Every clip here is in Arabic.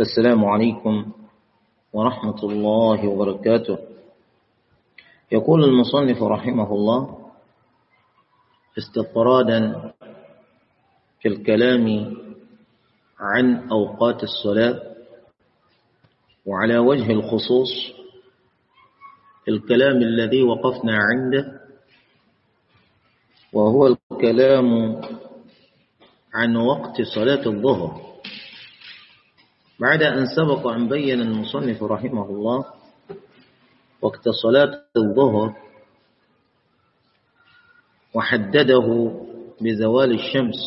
السلام عليكم ورحمة الله وبركاته. يقول المصنف رحمه الله استطرادا في الكلام عن أوقات الصلاة وعلى وجه الخصوص الكلام الذي وقفنا عنده وهو الكلام عن وقت صلاة الظهر. بعد أن سبق أن بين المصنف رحمه الله وقت صلاة الظهر وحدده بزوال الشمس.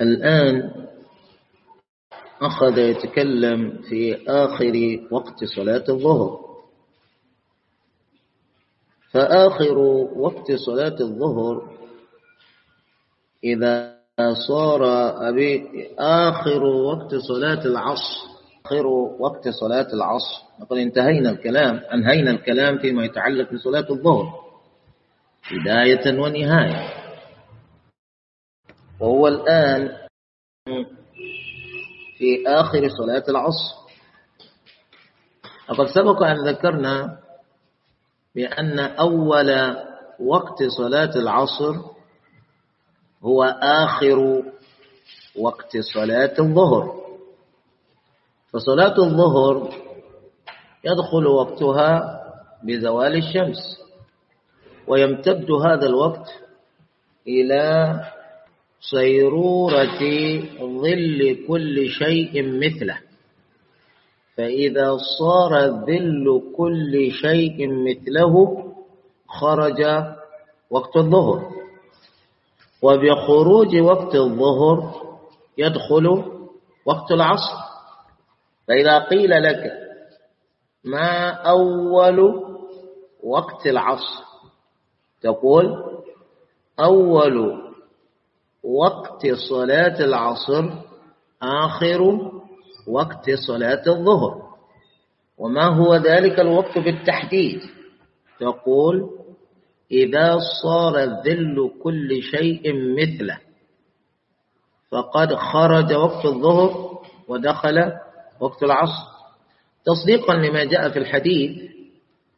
الآن أخذ يتكلم في آخر وقت صلاة الظهر. فآخر وقت صلاة الظهر إذا صار أبي آخر وقت صلاة العصر آخر وقت صلاة العصر. لقد انتهينا الكلام أنهينا الكلام فيما يتعلق بصلاة الظهر. بداية ونهاية. وهو الآن في آخر صلاة العصر. لقد سبق أن ذكرنا بأن أول وقت صلاة العصر هو آخر وقت صلاة الظهر. فصلاة الظهر يدخل وقتها بزوال الشمس ويمتد هذا الوقت إلى صيرورة ظل كل شيء مثله. فإذا صار ظل كل شيء مثله خرج وقت الظهر. وبخروج وقت الظهر يدخل وقت العصر. فإذا قيل لك ما أول وقت العصر؟ تقول أول وقت صلاة العصر آخر وقت صلاة الظهر. وما هو ذلك الوقت بالتحديد؟ تقول إذا صار ذل كل شيء مثله. فقد خرج وقت الظهر ودخل وقت العصر. تصديقا لما جاء في الحديث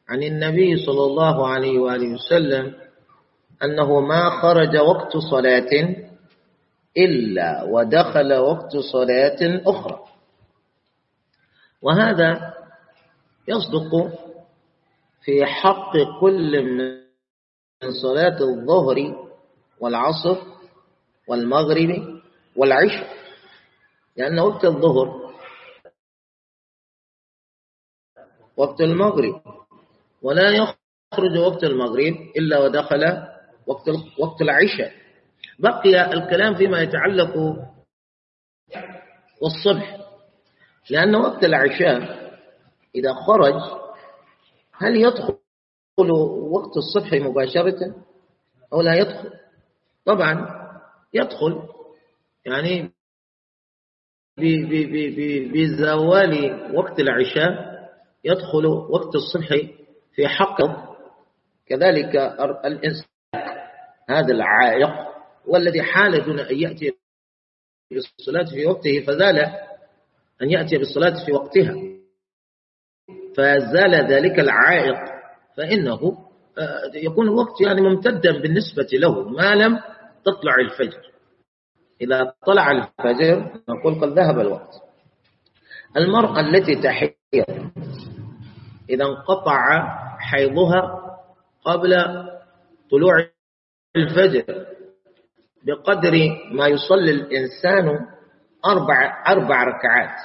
عن النبي صلى الله عليه وآله وسلم أنه ما خرج وقت صلاة إلا ودخل وقت صلاة أخرى. وهذا يصدق في حق كل من من صلاة الظهر والعصر والمغرب والعشاء لأن وقت الظهر وقت المغرب. ولا يخرج وقت المغرب إلا ودخل وقت وقت العشاء. بقي الكلام فيما يتعلق والصبح لأن وقت العشاء إذا خرج هل يدخل يدخل وقت الصبح مباشرة أو لا يدخل. طبعا يدخل يعني بزوال وقت العشاء يدخل وقت الصبح في حقه كذلك الإنسان هذا العائق والذي حال دون أن يأتي بالصلاة في وقته فزال أن يأتي بالصلاة في وقتها. فزال ذلك العائق. فإنه آه، يكون الوقت يعني ممتدا بالنسبة له ما لم تطلع الفجر. إذا طلع الفجر نقول قد ذهب الوقت. المرأة التي تحيض إذا انقطع حيضها قبل طلوع الفجر بقدر ما يصلي الإنسان أربع, أربع ركعات.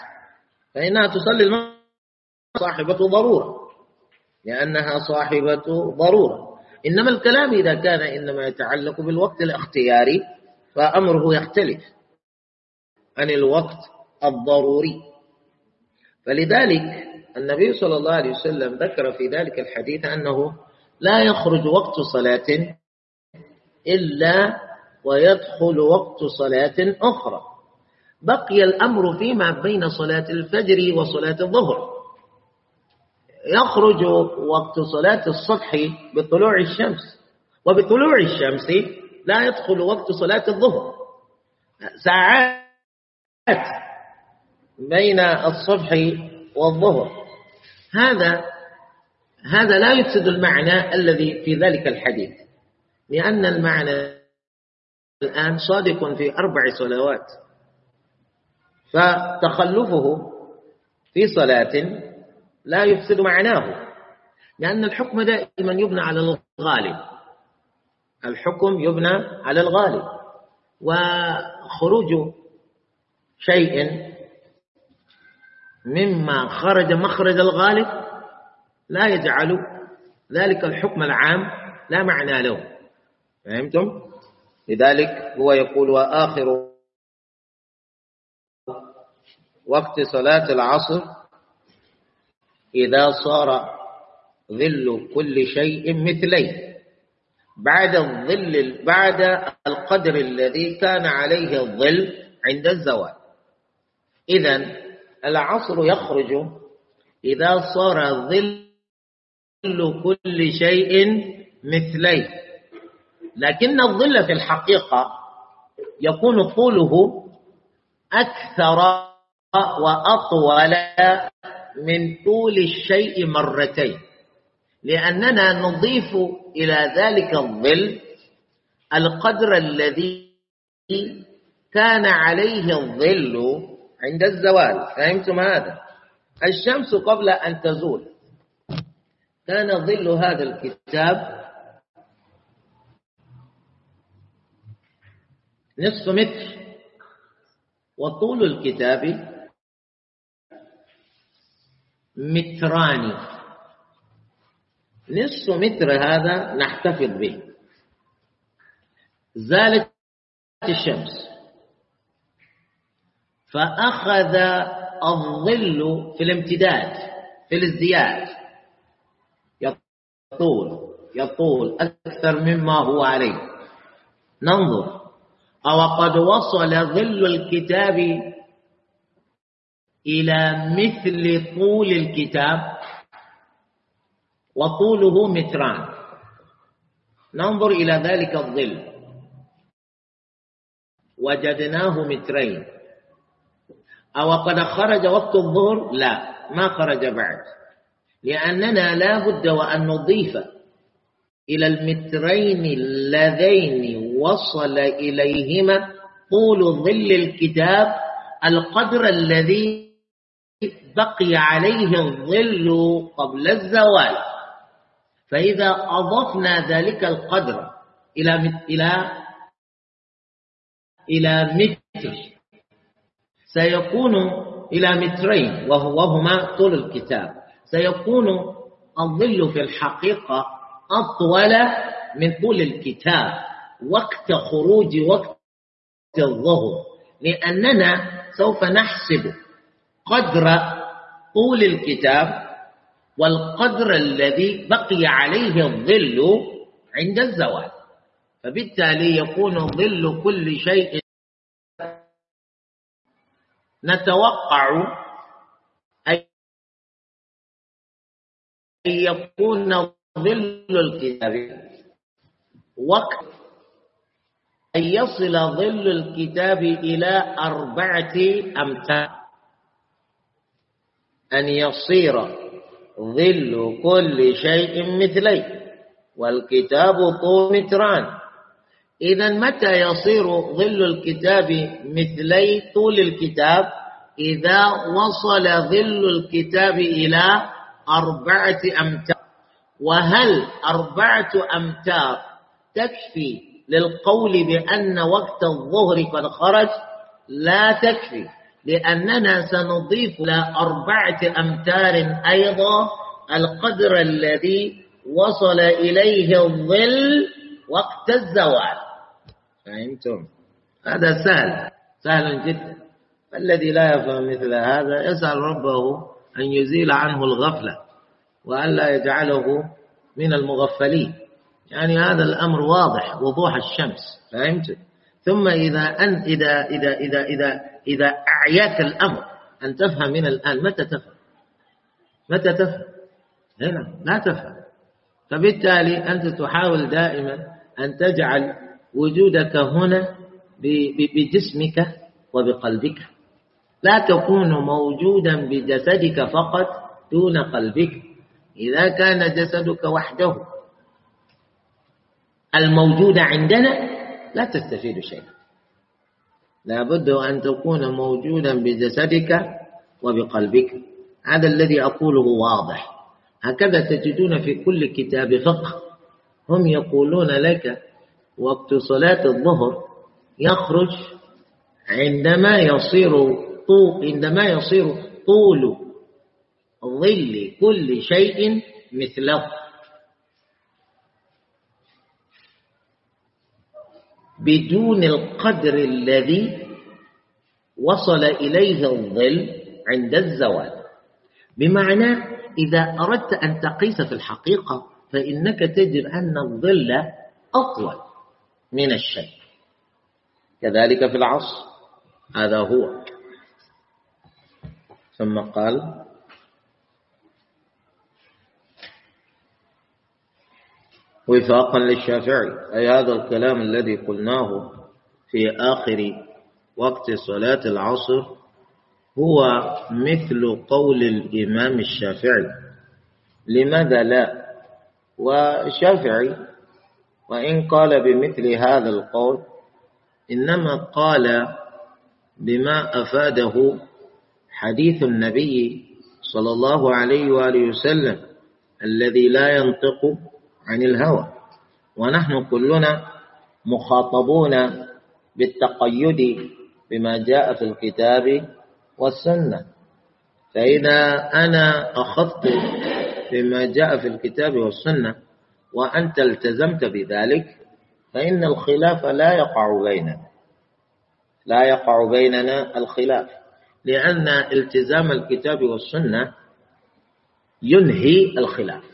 فإنها تصلي المرأة صاحبة ضرورة. لأنها صاحبة ضرورة. إنما الكلام إذا كان إنما يتعلق بالوقت الاختياري فأمره يختلف عن الوقت الضروري. فلذلك النبي صلى الله عليه وسلم ذكر في ذلك الحديث أنه لا يخرج وقت صلاة إلا ويدخل وقت صلاة أخرى. بقي الأمر فيما بين صلاة الفجر وصلاة الظهر. يخرج وقت صلاة الصبح بطلوع الشمس. وبطلوع الشمس لا يدخل وقت صلاة الظهر. ساعات بين الصبح والظهر. هذا هذا لا يفسد المعنى الذي في ذلك الحديث. لأن المعنى الآن صادق في أربع صلوات. فتخلفه في صلاة لا يفسد معناه لأن الحكم دائما يبنى على الغالب. الحكم يبنى على الغالب. وخروج شيء مما خرج مخرج الغالب لا يجعل ذلك الحكم العام لا معنى له. فهمتم؟ لذلك هو يقول وآخر وقت صلاة العصر إذا صار ظل كل شيء مثليه. بعد الظل بعد القدر الذي كان عليه الظل عند الزوال. إذا العصر يخرج إذا صار ظل كل شيء مثليه. لكن الظل في الحقيقة يكون طوله أكثر وأطول من طول الشيء مرتين. لأننا نضيف إلى ذلك الظل القدر الذي كان عليه الظل عند الزوال. فهمتم هذا؟ الشمس قبل أن تزول. كان ظل هذا الكتاب نصف متر. وطول الكتاب متران نصف متر هذا نحتفظ به. زالت الشمس. فأخذ الظل في الامتداد في الازدياد. يطول يطول أكثر مما هو عليه. ننظر. أو قد وصل ظل الكتاب إلى مثل طول الكتاب وطوله متران. ننظر إلى ذلك الظل. وجدناه مترين. أو قد خرج وقت الظهر؟ لا ما خرج بعد. لأننا لا بد وأن نضيف إلى المترين اللذين وصل إليهما طول ظل الكتاب القدر الذي بقي عليه الظل قبل الزوال. فإذا أضفنا ذلك القدر إلى إلى إلى متر سيكون إلى مترين وهما طول الكتاب. سيكون الظل في الحقيقة أطول من طول الكتاب وقت خروج وقت الظهر لأننا سوف نحسب قدر طول الكتاب والقدر الذي بقي عليه الظل عند الزوال. فبالتالي يكون ظل كل شيء. نتوقع أن يكون ظل الكتاب. وقت أن يصل ظل الكتاب إلى أربعة أمتار أن يصير ظل كل شيء مثلي والكتاب طول متران. إذا متى يصير ظل الكتاب مثلي طول الكتاب؟ إذا وصل ظل الكتاب إلى أربعة أمتار. وهل أربعة أمتار تكفي للقول بأن وقت الظهر قد خرج؟ لا تكفي. لأننا سنضيف إلى أربعة أمتار أيضا القدر الذي وصل إليه الظل وقت الزوال. فهمتم؟ هذا سهل سهل جدا. الذي لا يفهم مثل هذا يسأل ربه أن يزيل عنه الغفلة وألا يجعله من المغفلين. يعني هذا الأمر واضح وضوح الشمس. فهمت ثم إذا أن إذا إذا إذا إذا إذا أعياك الأمر أن تفهم من الآن متى تفهم؟ متى تفهم؟ هنا لا تفهم. فبالتالي أنت تحاول دائما أن تجعل وجودك هنا بجسمك وبقلبك. لا تكون موجودا بجسدك فقط دون قلبك. إذا كان جسدك وحده الموجود عندنا لا تستفيد شيئا. لابد أن تكون موجودا بجسدك وبقلبك. هذا الذي أقوله واضح. هكذا تجدون في كل كتاب فقه. هم يقولون لك وقت صلاة الظهر يخرج عندما يصير طول عندما يصير طول ظل كل شيء مثله. بدون القدر الذي وصل إليه الظل عند الزوال. بمعنى إذا أردت أن تقيس في الحقيقة فإنك تجد أن الظل أطول من الشيء. كذلك في العصر هذا هو. ثم قال وفاقا للشافعي. أي هذا الكلام الذي قلناه في آخر وقت صلاة العصر هو مثل قول الإمام الشافعي. لماذا لا؟ والشافعي وإن قال بمثل هذا القول إنما قال بما أفاده حديث النبي صلى الله عليه وآله وسلم الذي لا ينطق عن الهوى. ونحن كلنا مخاطبون بالتقيد بما جاء في الكتاب والسنة. فإذا أنا أخذت بما جاء في الكتاب والسنة وأنت التزمت بذلك فإن الخلاف لا يقع بيننا. لا يقع بيننا الخلاف لأن التزام الكتاب والسنة ينهي الخلاف.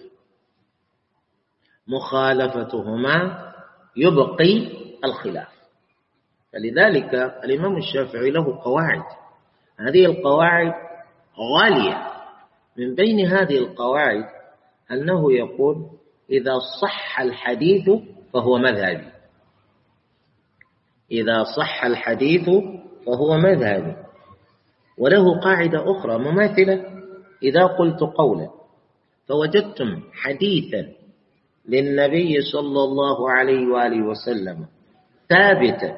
مخالفتهما يبقي الخلاف. فلذلك الإمام الشافعي له قواعد. هذه القواعد غالية. من بين هذه القواعد أنه يقول إذا صح الحديث فهو مذهبي. إذا صح الحديث فهو مذهبي. وله قاعدة أخرى مماثلة. إذا قلت قولا فوجدتم حديثا للنبي صلى الله عليه وآله وسلم. ثابتا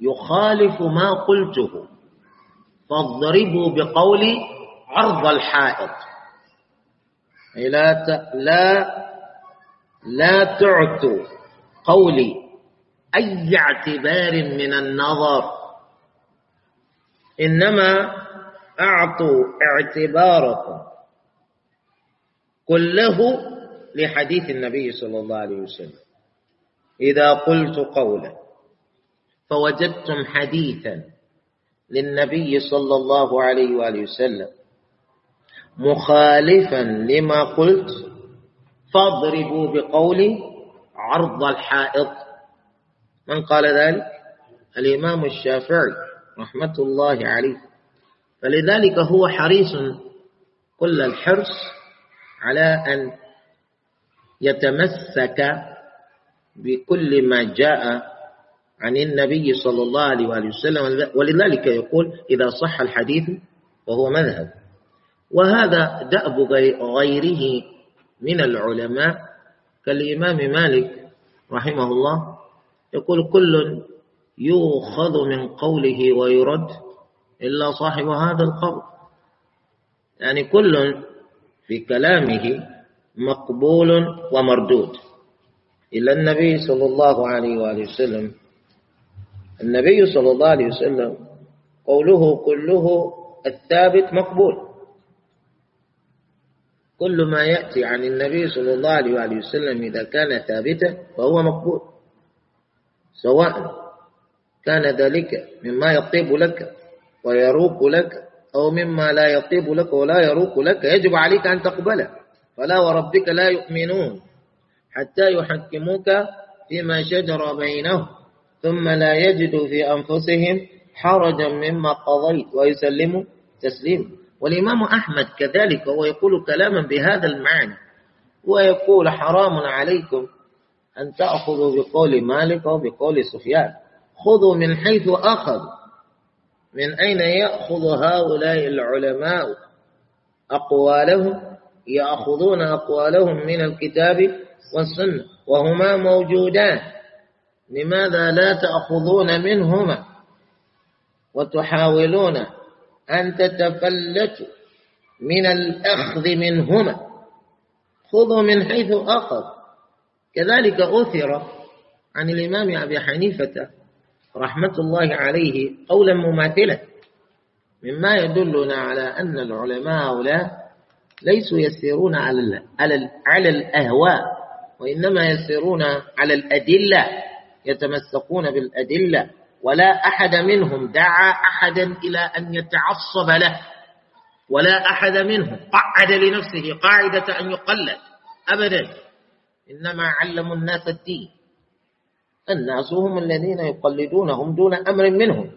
يخالف ما قلته. فاضربوا بقولي عرض الحائط. لا لا لا تعتوا قولي أي اعتبار من النظر. إنما أعطوا اعتباركم. كله لحديث النبي صلى الله عليه وسلم. إذا قلت قولا فوجدتم حديثا للنبي صلى الله عليه وآله وسلم مخالفا لما قلت فاضربوا بقولي عرض الحائط. من قال ذلك؟ الإمام الشافعي رحمة الله عليه. فلذلك هو حريص كل الحرص على أن يتمسك بكل ما جاء عن النبي صلى الله عليه وسلم. ولذلك يقول إذا صح الحديث وهو مذهب. وهذا دأب غيره من العلماء كالإمام مالك رحمه الله يقول كل يؤخذ من قوله ويرد إلا صاحب هذا القول. يعني كل في كلامه مقبول ومردود. إلا النبي صلى الله عليه وآله وسلم. النبي صلى الله عليه وسلم قوله كله الثابت مقبول. كل ما يأتي عن النبي صلى الله عليه وآله وسلم إذا كان ثابتا فهو مقبول. سواء كان ذلك مما يطيب لك ويروق لك أو مما لا يطيب لك ولا يروق لك يجب عليك أن تقبله. فلا وربك لا يؤمنون حتى يحكموك فيما شجر بينهم ثم لا يجدوا في أنفسهم حرجا مما قضيت ويسلموا تسليما. والإمام أحمد كذلك هو يقول كلاما بهذا المعنى ويقول حرام عليكم أن تأخذوا بقول مالك أو بقول سفيان. خذوا من حيث أخذوا. من أين يأخذ هؤلاء العلماء أقوالهم؟ يأخذون أقوالهم من الكتاب والسنة وهما موجودان. لماذا لا تأخذون منهما؟ وتحاولون أن تتفلتوا من الأخذ منهما. خذوا من حيث أخذ. كذلك أثر عن الإمام أبي حنيفة رحمة الله عليه قولا مماثلا مما يدلنا على أن العلماء هؤلاء ليسوا يسيرون على على الأهواء وإنما يسيرون على الأدلة يتمسكون بالأدلة ولا أحد منهم دعا أحدا إلى أن يتعصب له ولا أحد منهم قعد لنفسه قاعدة أن يقلد أبدا. إنما علموا الناس الدين. الناس هم الذين يقلدونهم دون أمر منهم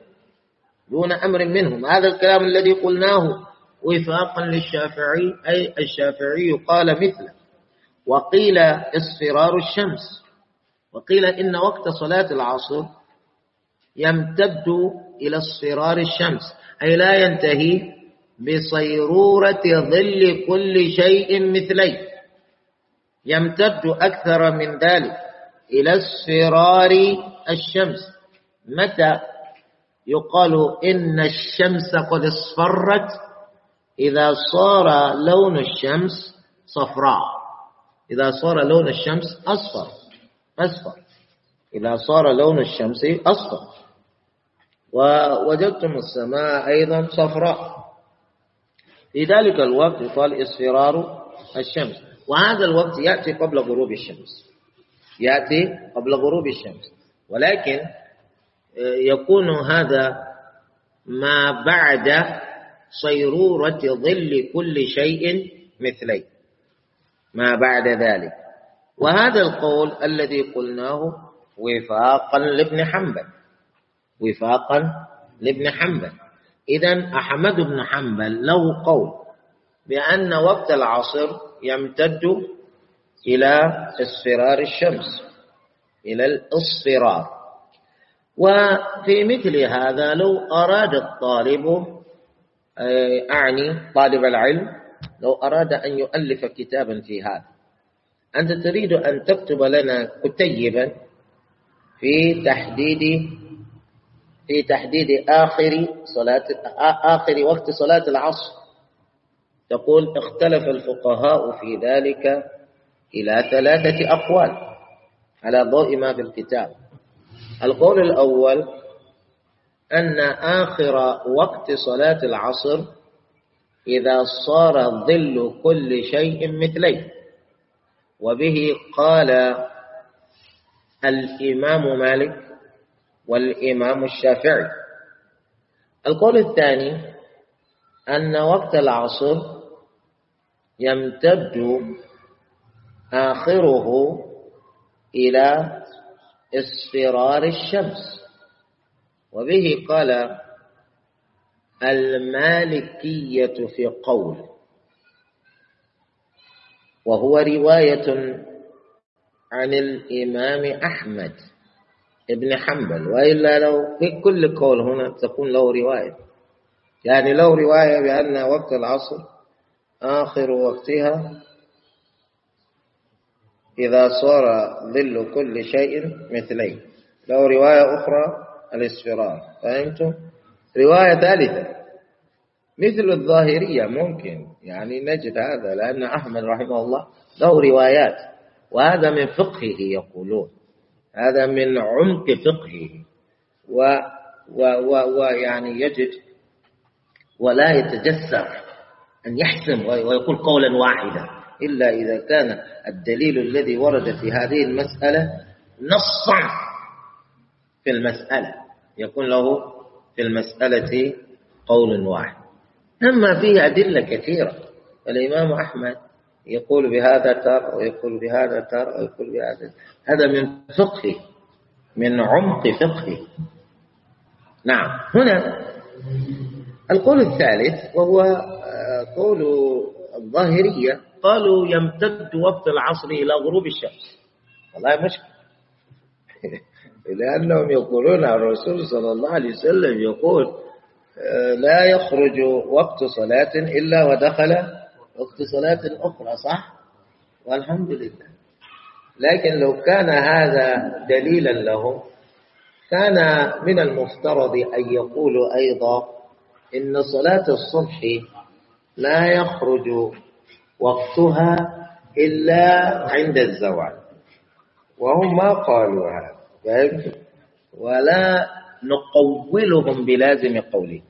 دون أمر منهم. هذا الكلام الذي قلناه وفاقا للشافعي أي الشافعي قال مثله وقيل اصفرار الشمس وقيل إن وقت صلاة العصر يمتد إلى اصفرار الشمس أي لا ينتهي بصيرورة ظل كل شيء مثلي يمتد أكثر من ذلك إلى اصفرار الشمس. متى؟ يقال إن الشمس قد اصفرت إذا صار لون الشمس صفراء. إذا صار لون الشمس أصفر. أصفر. إذا صار لون الشمس أصفر. ووجدتم السماء أيضا صفراء. في ذلك الوقت يقال اصفرار الشمس. وهذا الوقت يأتي قبل غروب الشمس. يأتي قبل غروب الشمس. ولكن آه، يكون هذا ما بعد صيرورة ظل كل شيء مثلي. ما بعد ذلك. وهذا القول الذي قلناه وفاقا لابن حنبل. وفاقا لابن حنبل. إذا أحمد بن حنبل له قول بأن وقت العصر يمتد إلى اصفرار الشمس إلى الاصفرار. وفي مثل هذا لو أراد الطالب أعني طالب العلم لو أراد أن يؤلف كتابا في هذا. أنت تريد أن تكتب لنا كتيبا في تحديد في تحديد آخر صلاة آخر وقت صلاة العصر. تقول اختلف الفقهاء في ذلك إلى ثلاثة أقوال على ضوء ما في الكتاب. القول الأول أن آخر وقت صلاة العصر إذا صار ظل كل شيء مثلي وبه قال الإمام مالك والإمام الشافعي. القول الثاني أن وقت العصر يمتد آخره إلى اصفرار الشمس. وبه قال المالكية في قول وهو رواية عن الإمام أحمد ابن حنبل وإلا لو في كل قول هنا تكون له رواية. يعني له رواية بأن وقت العصر آخر وقتها إذا صار ظل كل شيء مثلي له رواية أخرى الاصفرار فهمتم؟ رواية ثالثة. مثل الظاهرية ممكن يعني نجد هذا لأن أحمد رحمه الله له روايات وهذا من فقهه يقولون. هذا من عمق فقهه. و ويعني يجد ولا يتجسر أن يحسم ويقول قولا واحدا إلا إذا كان الدليل الذي ورد في هذه المسألة نصا في المسألة. يكون له في المسألة قول واحد. أما فيه أدلة كثيرة. الإمام أحمد يقول بهذا تار ويقول بهذا تار ويقول بهذا هذا من فقه من عمق فقه نعم. هنا القول الثالث وهو آه، قول الظاهرية. قالوا يمتد وقت العصر إلى غروب الشمس. والله مشكلة. لأنهم يقولون الرسول صلى الله عليه وسلم يقول لا يخرج وقت صلاة إلا ودخل وقت صلاة أخرى صح؟ والحمد لله. لكن لو كان هذا دليلا له كان من المفترض أن يقولوا أيضا إن صلاة الصبح لا يخرج وقتها إلا عند الزوال. وهم ما قالوا هذا. ولا نقولهم بلازم قوله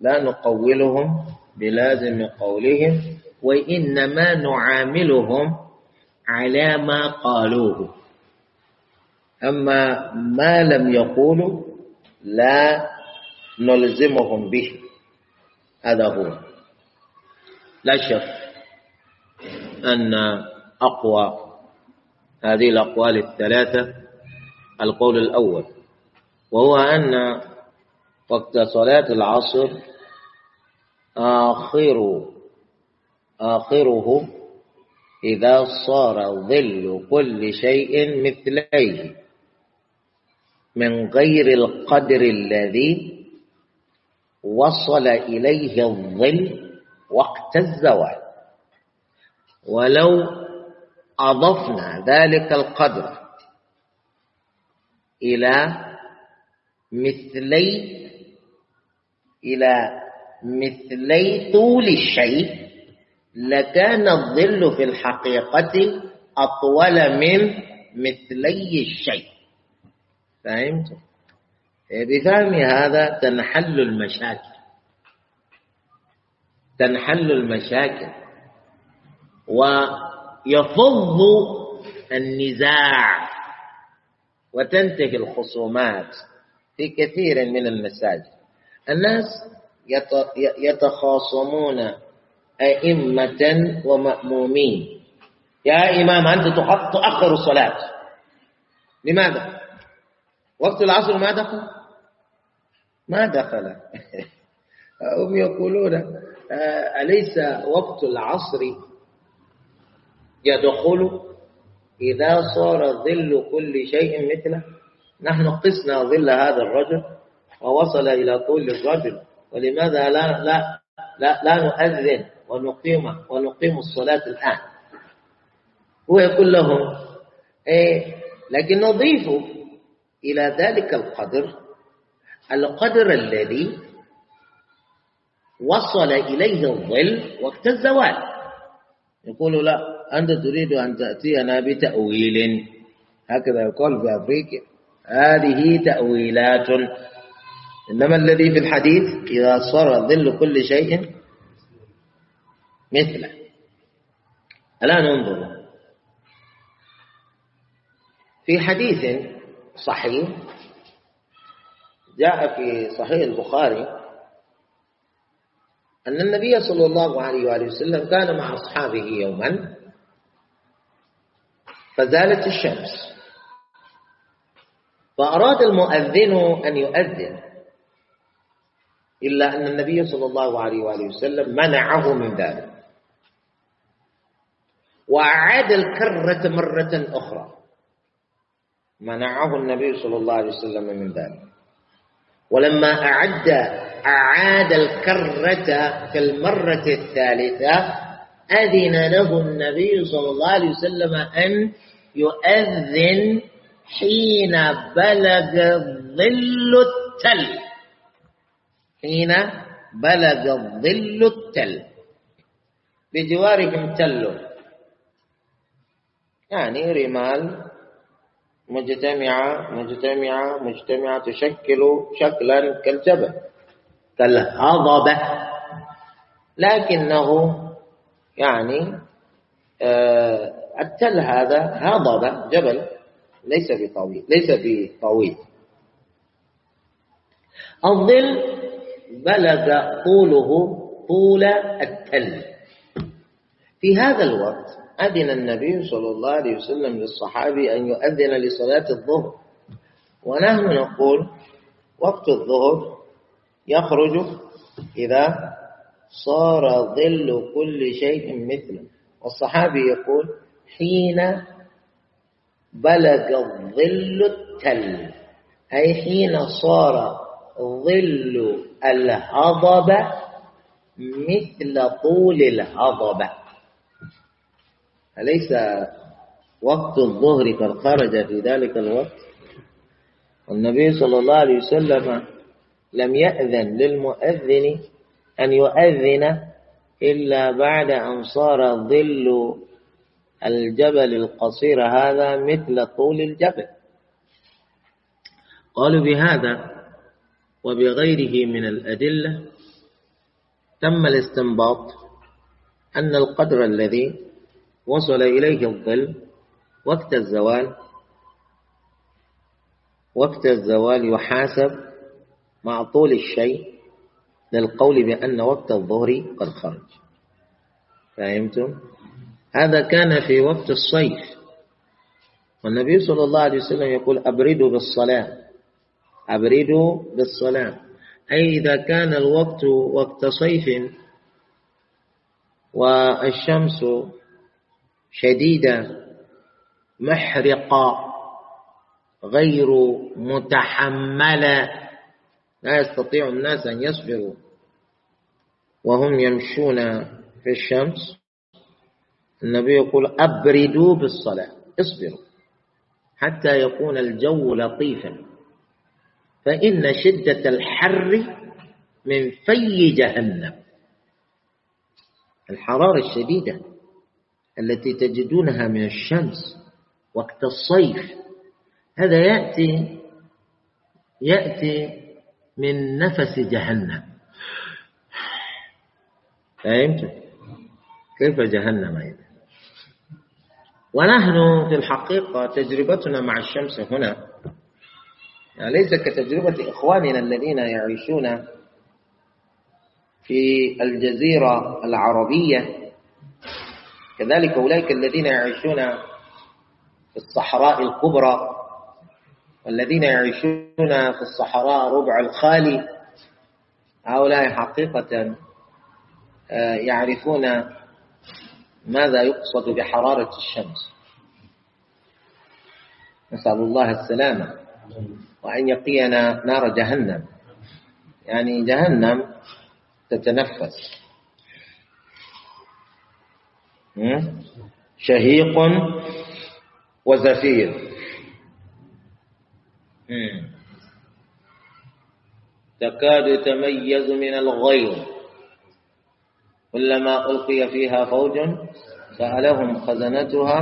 لا نقولهم بلازم قولهم وإنما نعاملهم على ما قالوه أما ما لم يقولوا لا نلزمهم به هذا هو لا شك أن أقوى هذه الأقوال الثلاثة القول الأول وهو أن وقت صلاة العصر آخر آخره إذا صار ظل كل شيء مثليه من غير القدر الذي وصل إليه الظل وقت الزوال. ولو أضفنا ذلك القدر إلى مثلي إلى مثلي طول الشيء لكان الظل في الحقيقة أطول من مثلي الشيء. فهمت؟ بفهم هذا تنحل المشاكل. تنحل المشاكل. ويفض النزاع. وتنتهي الخصومات في كثير من المساجد. الناس يتخاصمون أئمة ومأمومين. يا إمام أنت تؤخر الصلاة. لماذا؟ وقت العصر ما دخل؟ ما دخل. هم يقولون آه، أليس وقت العصر يدخل؟ إذا صار ظل كل شيء مثله نحن قسنا ظل هذا الرجل ووصل إلى طول الرجل. ولماذا لا لا لا, لا نؤذن ونقيم ونقيم الصلاة الآن؟ هو يقول لهم إيه لكن نضيف إلى ذلك القدر القدر الذي وصل إليه الظل وقت الزوال. يقول لا أنت تريد أن تأتينا بتأويل. هكذا يقول في أفريقيا هذه تأويلات. إنما الذي في الحديث إذا صار ظل كل شيء مثله. الآن انظروا في حديث صحيح جاء في صحيح البخاري أن النبي صلى الله عليه وآله وسلم كان مع أصحابه يوما. فزالت الشمس. فأراد المؤذن أن يؤذن إلا أن النبي صلى الله عليه وآله وسلم منعه من ذلك. وأعاد الكرة مرة أخرى. منعه النبي صلى الله عليه وسلم من ذلك. ولما أعد أعاد الكرة في المرة الثالثة أذن له النبي صلى الله عليه وسلم أن يؤذن حين بلغ ظل التل. حين بلغ ظل التل. بجوارهم تل. يعني رمال مجتمعة مجتمعة مجتمعة تشكل شكلا كالجبل كالهضبة. لكنه يعني آه التل هذا هضبة جبل ليس بطويل ليس بطويل. الظل بلغ طوله طول التل. في هذا الوقت أذن النبي صلى الله عليه وسلم للصحابي أن يؤذن لصلاة الظهر. ونحن نقول وقت الظهر يخرج إذا صار ظل كل شيء مثله. والصحابي يقول حين بلغ ظل التل أي حين صار ظل الهضبة مثل طول الهضبة أليس وقت الظهر قد خرج في ذلك الوقت؟ والنبي صلى الله عليه وسلم لم يأذن للمؤذن أن يؤذن إلا بعد أن صار ظل الجبل القصير هذا مثل طول الجبل. قالوا بهذا وبغيره من الأدلة تم الاستنباط أن القدر الذي وصل إليه الظل وقت الزوال وقت الزوال يحاسب مع طول الشيء للقول بأن وقت الظهر قد خرج. فهمتم؟ هذا كان في وقت الصيف. والنبي صلى الله عليه وسلم يقول أبردوا بالصلاة. أبردوا بالصلاة. أي إذا كان الوقت وقت صيف والشمس شديدة محرقة غير متحملة لا يستطيع الناس أن يصبروا وهم يمشون في الشمس. النبي يقول أبردوا بالصلاة اصبروا حتى يكون الجو لطيفا. فإن شدة الحر من في جهنم الحرارة الشديدة التي تجدونها من الشمس وقت الصيف هذا يأتي يأتي من نفس جهنم. فهمت كيف جهنم أيضا ونحن في الحقيقة تجربتنا مع الشمس هنا يعني ليس كتجربة إخواننا الذين يعيشون في الجزيرة العربية. كذلك أولئك الذين يعيشون في الصحراء الكبرى. والذين يعيشون في الصحراء ربع الخالي هؤلاء حقيقة آه، يعرفون ماذا يقصد بحرارة الشمس. نسأل الله السلامة وأن يقينا نار جهنم. يعني جهنم تتنفس. شهيق وزفير. تكاد تميز من الغيظ. كلما ألقي فيها فوج سألهم خزنتها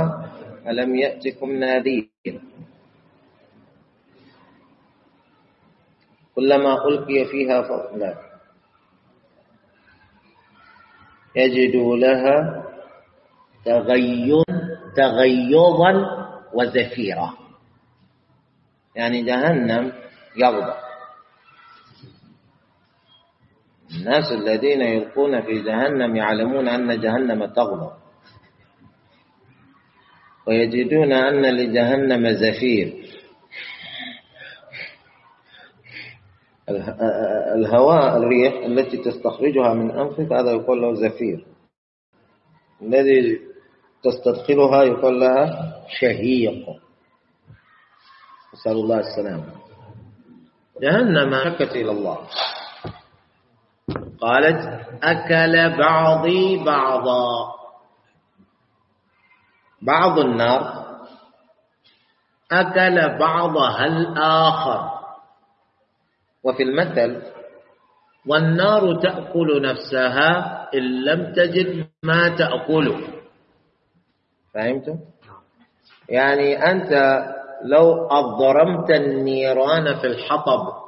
ألم يأتكم نذير؟ كلما ألقي فيها فوج يجدوا لها تغيظ تغيظا وزفيرا. يعني جهنم يغضب. الناس الذين يلقون في جهنم يعلمون أن جهنم تغضب. ويجدون أن لجهنم زفير. الهواء الريح التي تستخرجها من أنفك هذا يقول له زفير. الذي تستدخلها يقول لها شهيق. نسأل الله السلامة. جهنم شكت إلى الله. قالت أكل بعضي بعضا. بعض النار. أكل بعضها الآخر. وفي المثل والنار تأكل نفسها إن لم تجد ما تأكله. فهمتم؟ يعني أنت لو أضرمت النيران في الحطب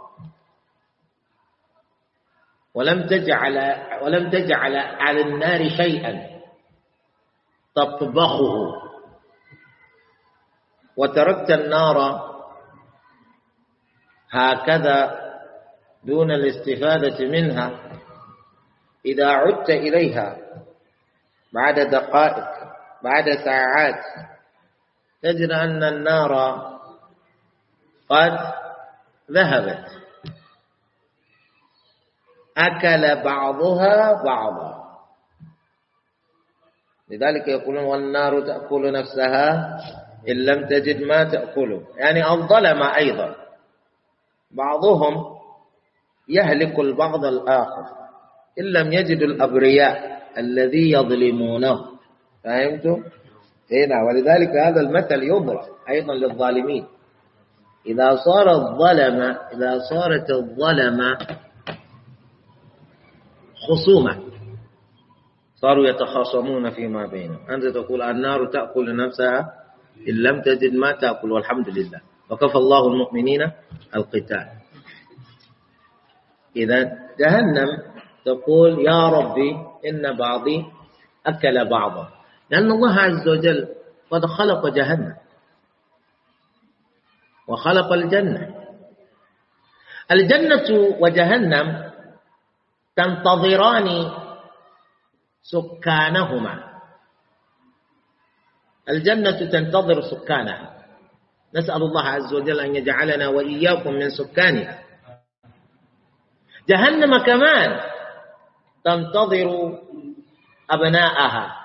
ولم تجعل ولم تجعل على النار شيئا تطبخه. وتركت النار هكذا دون الاستفادة منها إذا عدت إليها بعد دقائق بعد ساعات. تجد أن النار قد ذهبت. أكل بعضها بعضا. لذلك يقولون والنار تأكل نفسها إن لم تجد ما تأكله يعني الظلم أيضا. بعضهم يهلك البعض الآخر إن لم يجدوا الأبرياء الذي يظلمونه. فهمتم؟ هنا ولذلك هذا المثل يضرب أيضا للظالمين. إذا صار الظلم إذا صارت الظلمة خصومة صاروا يتخاصمون فيما بينهم. أنت تقول النار تأكل نفسها إن لم تجد ما تأكل والحمد لله. وكفى الله المؤمنين القتال. إذا جهنم تقول يا ربي إن بعضي أكل بعضا. لأن الله عز وجل قد خلق جهنم وخلق الجنة. الجنة وجهنم تنتظران سكانهما. الجنة تنتظر سكانها. نسأل الله عز وجل أن يجعلنا وإياكم من سكانها. جهنم كمان تنتظر أبناءها.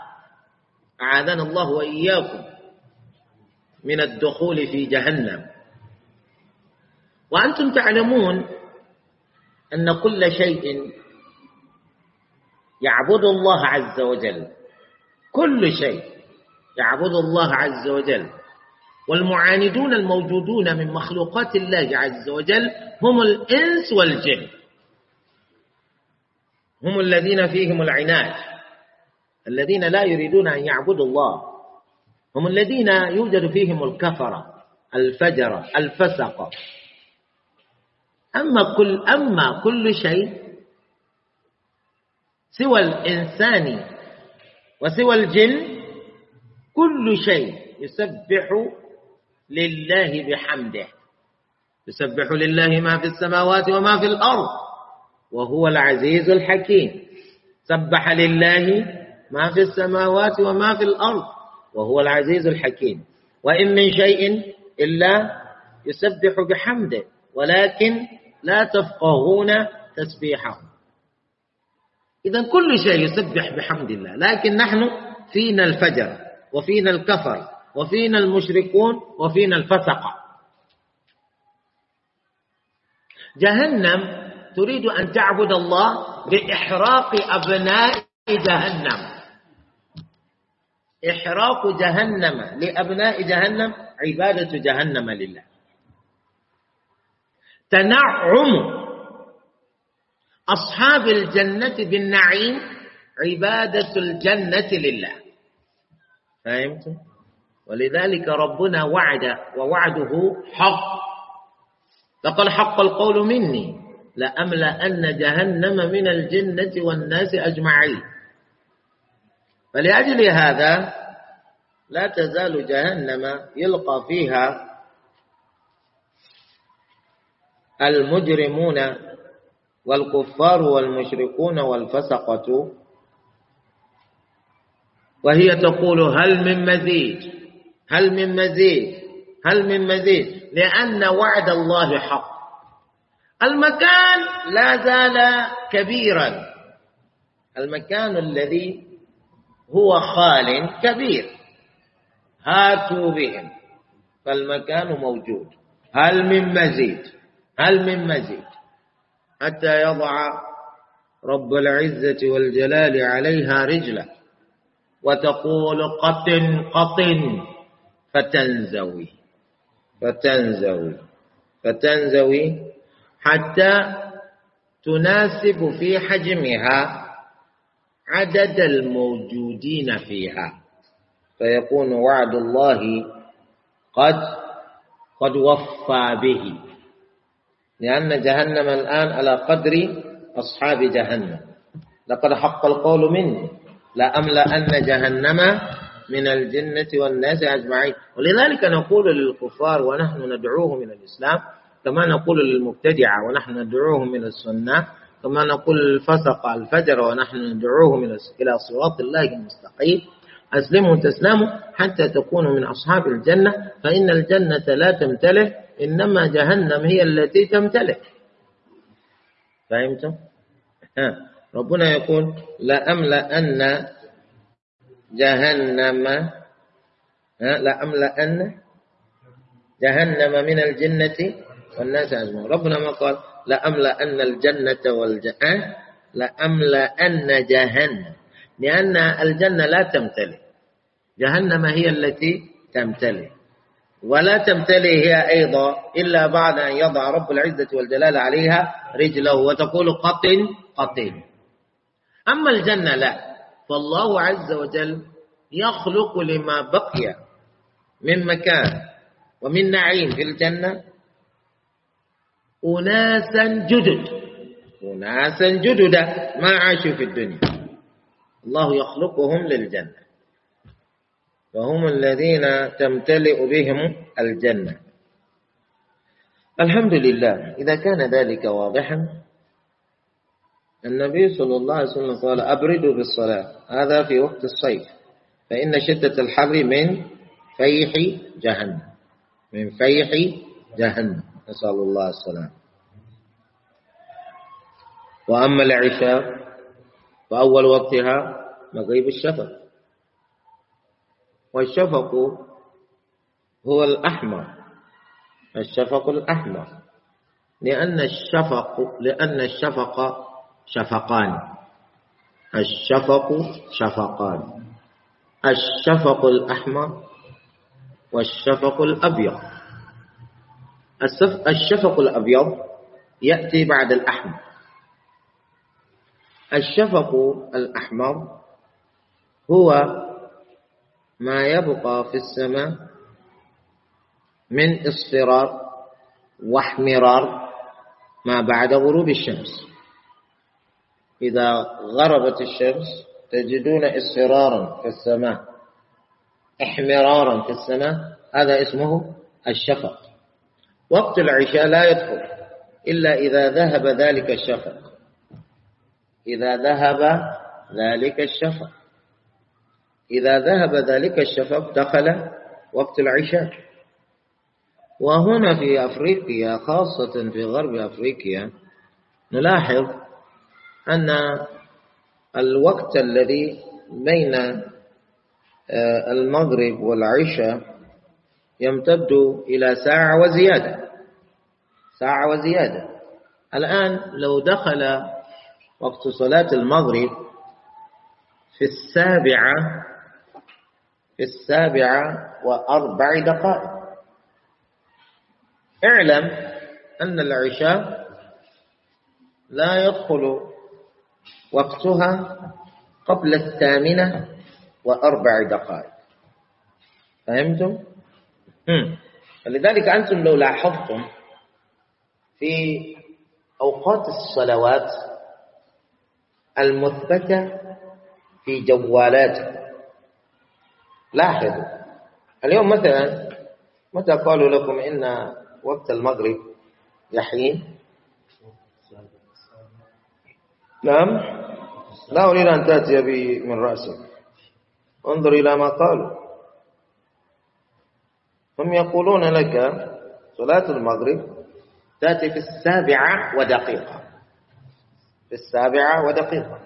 أعاذنا الله وإياكم من الدخول في جهنم. وأنتم تعلمون أن كل شيء يعبد الله عز وجل. كل شيء يعبد الله عز وجل. والمعاندون الموجودون من مخلوقات الله عز وجل هم الإنس والجن. هم الذين فيهم العناد. الذين لا يريدون أن يعبدوا الله. هم الذين يوجد فيهم الكفرة الفجرة الفسقة أما كل أما كل شيء سوى الإنسان وسوى الجن كل شيء يسبح لله بحمده. يسبح لله ما في السماوات وما في الأرض وهو العزيز الحكيم. سبح لله ما في السماوات وما في الأرض وهو العزيز الحكيم. وإن من شيء إلا يسبح بحمده ولكن لا تفقهون تسبيحه. إذا كل شيء يسبح بحمد الله لكن نحن فينا الفجر وفينا الكفر وفينا المشركون وفينا الفسقة جهنم تريد أن تعبد الله بإحراق أبناء جهنم. إحراق جهنم لأبناء جهنم عبادة جهنم لله. تنعم أصحاب الجنة بالنعيم عبادة الجنة لله. فهمت؟ ولذلك ربنا وعد ووعده حق. لقد حق القول مني لأملأن جهنم من الجنة والناس أجمعين. فلأجل هذا لا تزال جهنم يلقى فيها المجرمون والكفار والمشركون والفسقة. وهي تقول هل من مزيد؟ هل من مزيد؟ هل من مزيد؟ لأن وعد الله حق. المكان لا زال كبيرا. المكان الذي هو خال كبير. هاتوا بهم. فالمكان موجود. هل من مزيد؟ هل من مزيد؟ حتى يضع رب العزة والجلال عليها رجلا وتقول قطن قطن. فتنزوي. فتنزوي. فتنزوي حتى تناسب في حجمها. عدد الموجودين فيها. فيكون وعد الله قد قد وفى به. لأن جهنم الآن على قدر أصحاب جهنم. لقد حق القول مني لأملأن جهنم من الجنة والناس أجمعين. ولذلك نقول للكفار ونحن ندعوهم إلى الإسلام كما نقول للمبتدعة ونحن ندعوهم إلى السنة كما نقول للفسق الفجر ونحن ندعوهم إلى صراط الله المستقيم. أسلموا تسلموا حتى تكونوا من أصحاب الجنة فإن الجنة لا تمتلئ إنما جهنم هي التي تمتلئ. فهمتم؟ ربنا يقول لأملأن جهنم لأملأن جهنم من الجنة والناس أجمعين. ربنا ما قال لأملأن الجنة والجنة لأملأن جهنم. لأن الجنة لا تمتلئ. جهنم هي التي تمتلئ. ولا تمتلئ هي أيضا إلا بعد أن يضع رب العزة والجلال عليها رجله وتقول قطن قطن. أما الجنة لا. فالله عز وجل يخلق لما بقي من مكان ومن نعيم في الجنة أناسا جدد. أناسا جددا ما عاشوا في الدنيا. الله يخلقهم للجنة. وهم الذين تمتلئ بهم الجنة. الحمد لله. إذا كان ذلك واضحا النبي صلى الله عليه وسلم قال أبردوا بالصلاة. هذا في وقت الصيف. فإن شدة الحر من فيح جهنم. من فيح جهنم. نسأل الله السلام. وأما العشاء فأول وقتها مغيب الشفق. والشفق هو الأحمر. الشفق الأحمر. لأن الشفق لأن الشفق شفقان. الشفق شفقان. الشفق الأحمر والشفق الأبيض. الشفق الأبيض يأتي بعد الأحمر. الشفق الأحمر هو ما يبقى في السماء من اصفرار واحمرار ما بعد غروب الشمس. إذا غربت الشمس تجدون اصفرارا في السماء احمرارا في السماء هذا اسمه الشفق. وقت العشاء لا يدخل إلا إذا ذهب ذلك الشفق. إذا ذهب ذلك الشفق. إذا ذهب ذلك الشفق دخل وقت العشاء. وهنا في أفريقيا خاصة في غرب أفريقيا نلاحظ أن الوقت الذي بين آه، المغرب والعشاء يمتد إلى ساعة وزيادة. ساعة وزيادة. الآن لو دخل وقت صلاة المغرب في السابعة في السابعة وأربع دقائق. اعلم أن العشاء لا يدخل وقتها قبل الثامنة وأربع دقائق. فهمتم؟ فلذلك أنتم لو لاحظتم في أوقات الصلوات المثبتة في جوالاتكم. لاحظوا. اليوم مثلا متى قالوا لكم إن وقت المغرب يحين؟ نعم. لا أريد أن تأتي بي من رأسك. انظر إلى ما قالوا. هم يقولون لك صلاة المغرب تأتي في السابعة ودقيقة. في السابعة ودقيقة.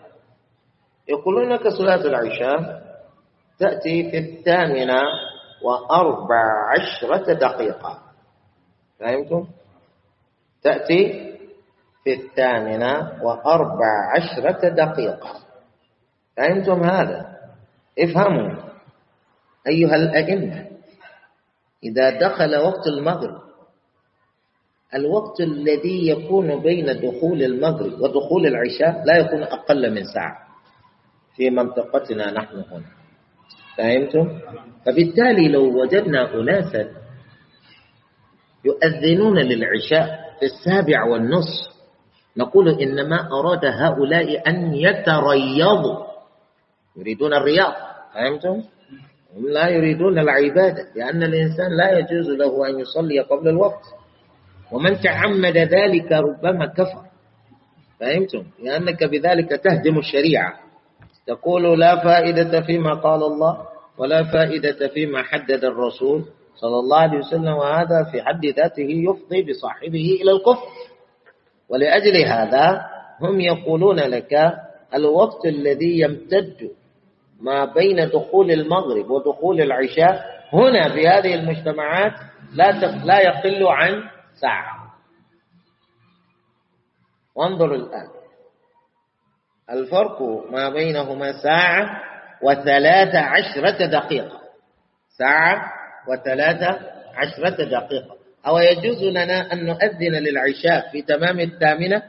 يقولون لك صلاة العشاء تأتي في الثامنة وأربع عشرة دقيقة. فهمتم؟ تأتي في الثامنة وأربع عشرة دقيقة. فهمتم هذا؟ افهموا أيها الأئمة. إذا دخل وقت المغرب الوقت الذي يكون بين دخول المغرب ودخول العشاء لا يكون أقل من ساعة في منطقتنا نحن هنا فهمتم؟ فبالتالي لو وجدنا أناسا يؤذنون للعشاء في السابع والنصف نقول إنما أراد هؤلاء أن يتريضوا يريدون الرياض فهمتم؟ هم لا يريدون العبادة لأن الإنسان لا يجوز له أن يصلي قبل الوقت. ومن تعمد ذلك ربما كفر. فهمتم؟ لأنك بذلك تهدم الشريعة. تقول لا فائدة فيما قال الله ولا فائدة فيما حدد الرسول صلى الله عليه وسلم وهذا في حد ذاته يفضي بصاحبه إلى الكفر. ولأجل هذا هم يقولون لك الوقت الذي يمتد ما بين دخول المغرب ودخول العشاء هنا في هذه المجتمعات لا لا يقل عن ساعة. وانظر الآن. الفرق ما بينهما ساعة وثلاث عشرة دقيقة. ساعة وثلاث عشرة دقيقة. أو يجوز لنا أن نؤذن للعشاء في تمام الثامنة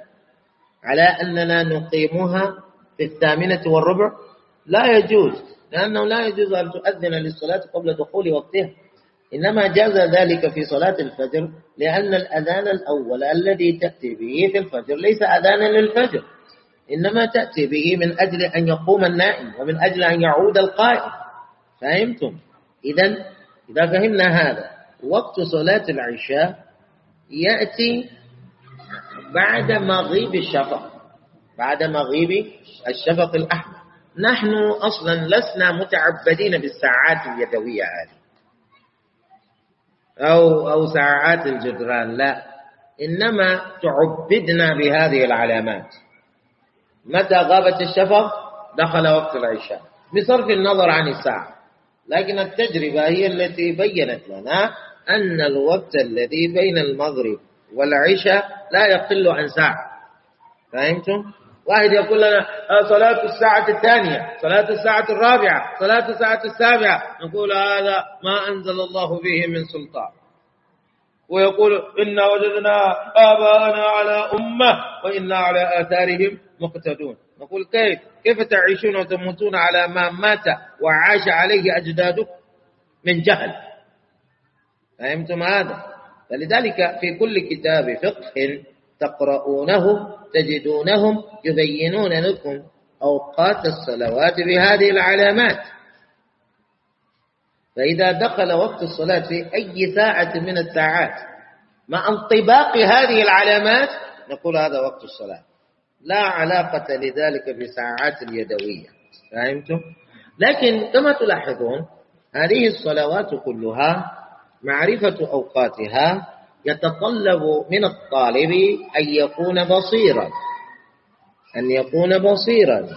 على أننا نقيمها في الثامنة والربع؟ لا يجوز لأنه لا يجوز أن تؤذن للصلاة قبل دخول وقتها. إنما جاز ذلك في صلاة الفجر لأن الأذان الأول الذي تأتي به في الفجر ليس أذانا للفجر إنما تأتي به من أجل أن يقوم النائم ومن أجل أن يعود القائم. فهمتم؟ إذا إذا فهمنا هذا وقت صلاة العشاء يأتي بعد مغيب الشفق بعد مغيب الشفق الأحمر. نحن أصلا لسنا متعبدين بالساعات اليدوية هذه. أو أو ساعات الجدران لا. إنما تعبدنا بهذه العلامات. متى غابت الشفق؟ دخل وقت العشاء. بصرف النظر عن الساعة. لكن التجربة هي التي بينت لنا أن الوقت الذي بين المغرب والعشاء لا يقل عن ساعة. فهمتم؟ واحد يقول لنا آه، صلاة الساعة الثانية صلاة الساعة الرابعة صلاة الساعة السابعة. نقول هذا ما أنزل الله به من سلطان. ويقول إنا وجدنا آباءنا على أمة وإنا على آثارهم مقتدون. نقول كيف؟ كيف تعيشون وتموتون على ما مات وعاش عليه أجدادكم من جهل؟ فهمتم هذا؟ فلذلك في كل كتاب فقه تقرؤونه تجدونهم يبينون لكم أوقات الصلوات بهذه العلامات. فإذا دخل وقت الصلاة في أي ساعة من الساعات مع انطباق هذه العلامات نقول هذا وقت الصلاة. لا علاقة لذلك بساعات اليدوية. فهمتم؟ لكن كما تلاحظون هذه الصلوات كلها معرفة أوقاتها يتطلب من الطالب أن يكون بصيرا. أن يكون بصيرا.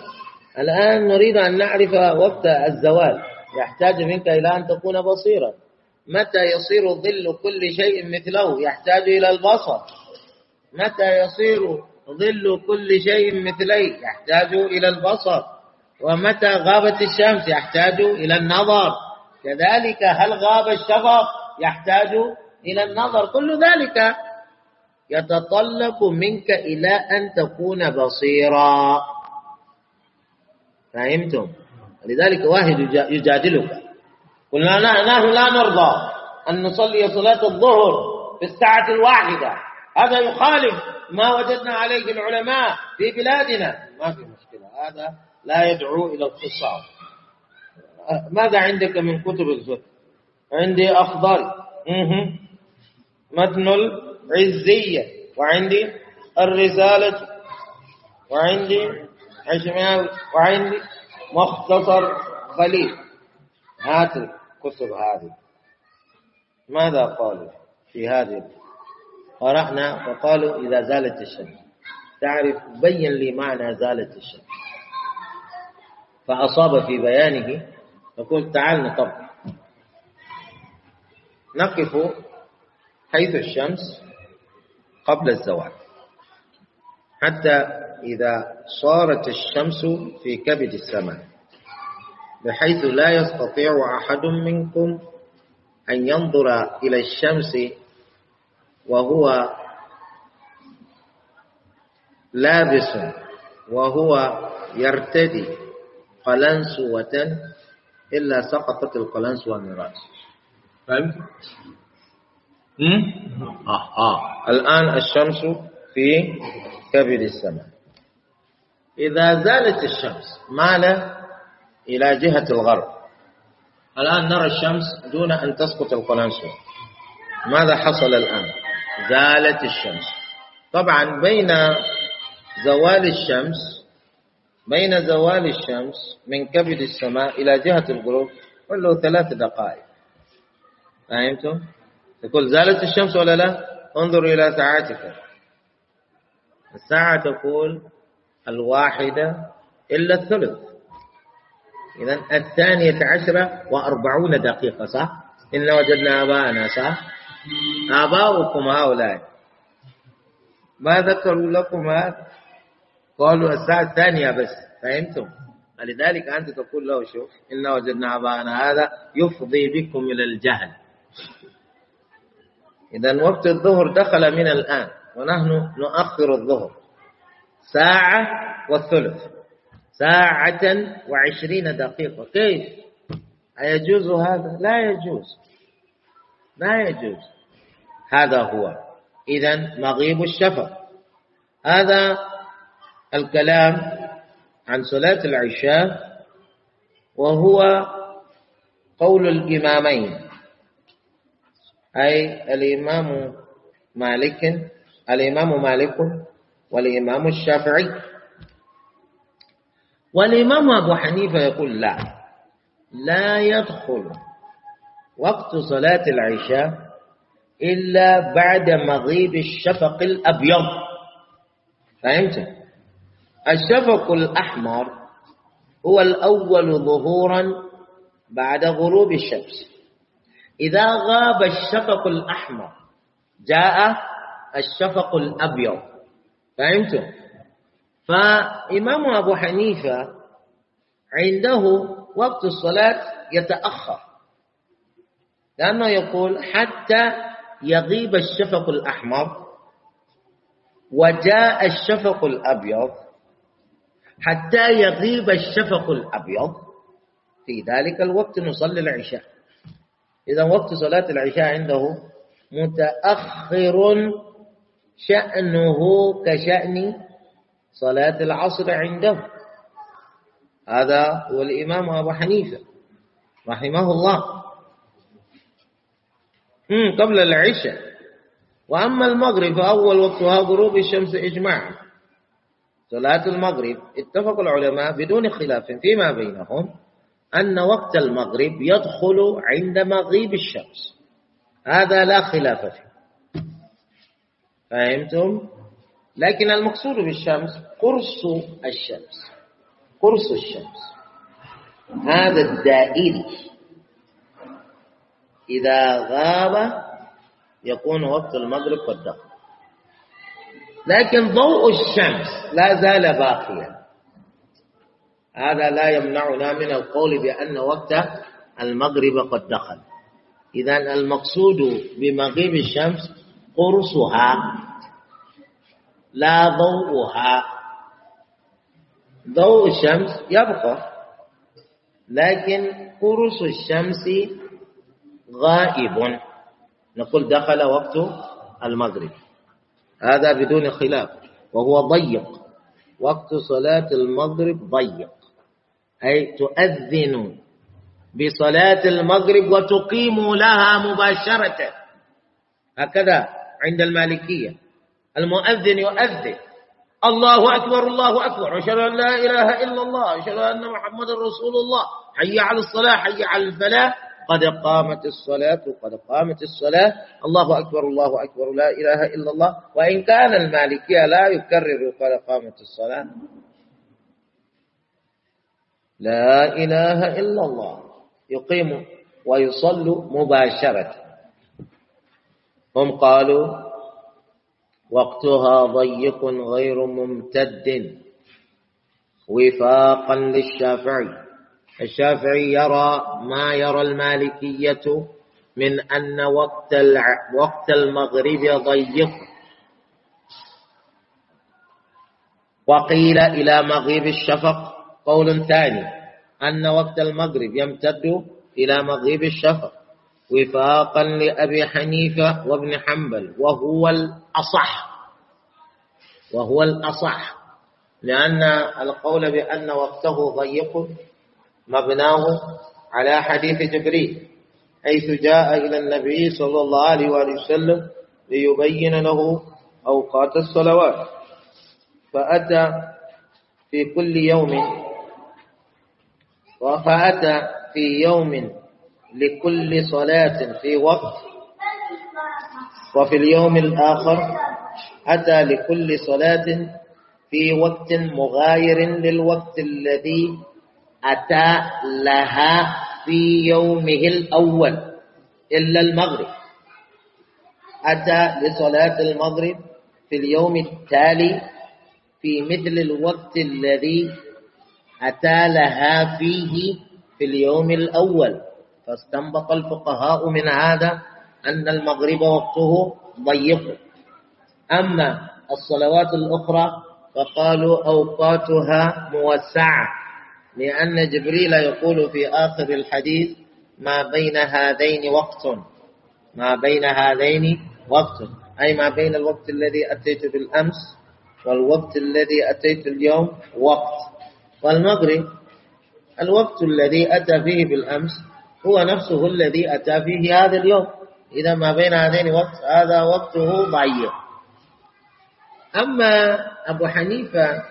الآن نريد أن نعرف وقت الزوال. يحتاج منك إلى أن تكون بصيرا. متى يصير ظل كل شيء مثله؟ يحتاج إلى البصر. متى يصير ظل كل شيء مثليه؟ يحتاج إلى البصر. ومتى غابت الشمس؟ يحتاج إلى النظر. كذلك هل غاب الشفق؟ يحتاج إلى النظر. كل ذلك يتطلب منك إلى أن تكون بصيرا. فهمتم؟ لذلك واحد يجادلك. قلنا نحن لا نرضى أن نصلي صلاة الظهر في الساعة الواحدة. هذا يخالف ما وجدنا عليه العلماء في بلادنا. ما في مشكلة. هذا لا يدعو إلى الخصام ماذا عندك من كتب الفقه؟ عندي أخضر. متن العزية. وعندي الرسالة. وعندي عشماوي وعندي مختصر خليل. هات الكتب هذه. ماذا قالوا في هذه؟ قرأنا وقالوا إذا زالت الشمس. تعرف بين لي معنى زالت الشمس. فأصاب في بيانه يقول تعال نطبق. نقف حيث الشمس قبل الزوال حتى إذا صارت الشمس في كبد السماء بحيث لا يستطيع أحد منكم أن ينظر إلى الشمس وهو لابس وهو يرتدي قلنسوة إلا سقطت القلنسوة من رأسه فهمت؟ آه آه الآن الشمس في كبد السماء إذا زالت الشمس مال إلى جهة الغرب الآن نرى الشمس دون أن تسقط القلنسوة ماذا حصل الآن زالت الشمس طبعا بين زوال الشمس بين زوال الشمس من كبد السماء إلى جهة الغروب كله ثلاث دقائق فهمتم؟ يقول زالت الشمس ولا لا؟ انظر إلى ساعتك الساعة تقول الواحدة إلا الثلث. إذا الثانية عشرة وأربعون دقيقة صح؟ إن وجدنا آباءنا صح؟ آباؤكم هؤلاء. ما ذكروا لكم هذا؟ قالوا الساعة الثانية بس فهمتم؟ فلذلك أنت تقول له شوف إنا وجدنا أبانا هذا يفضي بكم إلى الجهل. إذا وقت الظهر دخل من الآن ونحن نؤخر الظهر. ساعة والثلث. ساعة وعشرين دقيقة. كيف؟ أيجوز هذا؟ لا يجوز. لا يجوز. هذا هو. إذا مغيب الشفق. هذا الكلام عن صلاة العشاء وهو قول الإمامين. أي الإمام مالك الإمام مالك والإمام الشافعي. والإمام أبو حنيفة يقول لا لا يدخل وقت صلاة العشاء إلا بعد مغيب الشفق الأبيض. فهمت؟ الشفق الأحمر هو الأول ظهورا بعد غروب الشمس. إذا غاب الشفق الأحمر جاء الشفق الأبيض. فهمتم؟ فإمام أبو حنيفة عنده وقت الصلاة يتأخر. لأنه يقول حتى يغيب الشفق الأحمر وجاء الشفق الأبيض حتى يغيب الشفق الأبيض. في ذلك الوقت نصلي العشاء. إذا وقت صلاة العشاء عنده متأخر شأنه كشأن صلاة العصر عنده. هذا هو الإمام أبو حنيفة رحمه الله. قبل العشاء. وأما المغرب فأول وقتها غروب الشمس إجماعا. صلاة المغرب اتفق العلماء بدون خلاف فيما بينهم. أن وقت المغرب يدخل عند مغيب الشمس. هذا لا خلاف فيه. فهمتم؟ لكن المقصود بالشمس قرص الشمس. قرص الشمس. هذا الدائري. إذا غاب يكون وقت المغرب قد دخل لكن ضوء الشمس لا زال باقيا. هذا لا يمنعنا من القول بأن وقت المغرب قد دخل. إذا المقصود بمغيب الشمس قرصها لا ضوءها. ضوء الشمس يبقى لكن قرص الشمس غائب. نقول دخل وقت المغرب. هذا بدون خلاف وهو ضيق. وقت صلاة المغرب ضيق. أي تؤذن بصلاة المغرب وتقيم لها مباشرة. هكذا عند المالكية. المؤذن يؤذن. الله أكبر الله أكبر. أشهد أن لا إله إلا الله. أشهد أن محمد رسول الله. حي على الصلاة حي على الفلاح. قد قامت الصلاة قد قامت الصلاة. الله أكبر الله أكبر. لا إله إلا الله. وإن كان المالكية لا يكرر قد قامت الصلاة. لا إله إلا الله. يقيم ويصل مباشرة. هم قالوا وقتها ضيق غير ممتد. وفاقا للشافعي. الشافعي يرى ما يرى المالكية من أن وقت وقت المغرب ضيق. وقيل إلى مغيب الشفق قول ثاني أن وقت المغرب يمتد إلى مغيب الشفق وفاقا لأبي حنيفة وابن حنبل وهو الأصح. وهو الأصح. لأن القول بأن وقته ضيق مبناه على حديث جبريل حيث جاء إلى النبي صلى الله عليه وسلم ليبين له أوقات الصلوات. فأتى في كل يوم فأتى في يوم لكل صلاة في وقت. وفي اليوم الآخر أتى لكل صلاة في وقت مغاير للوقت الذي أتى لها في يومه الأول إلا المغرب. أتى لصلاة المغرب في اليوم التالي في مثل الوقت الذي أتى لها فيه في اليوم الأول. فاستنبط الفقهاء من هذا أن المغرب وقته ضيق. أما الصلوات الأخرى فقالوا أوقاتها موسعة لأن جبريل يقول في آخر الحديث ما بين هذين وقت ما بين هذين وقت. أي ما بين الوقت الذي أتيت بالأمس والوقت الذي أتيت اليوم وقت. والمغرب الوقت الذي أتى فيه بالأمس هو نفسه الذي أتى فيه هذا اليوم. إذا ما بين هذين وقت هذا وقته ضيق أما أبو حنيفة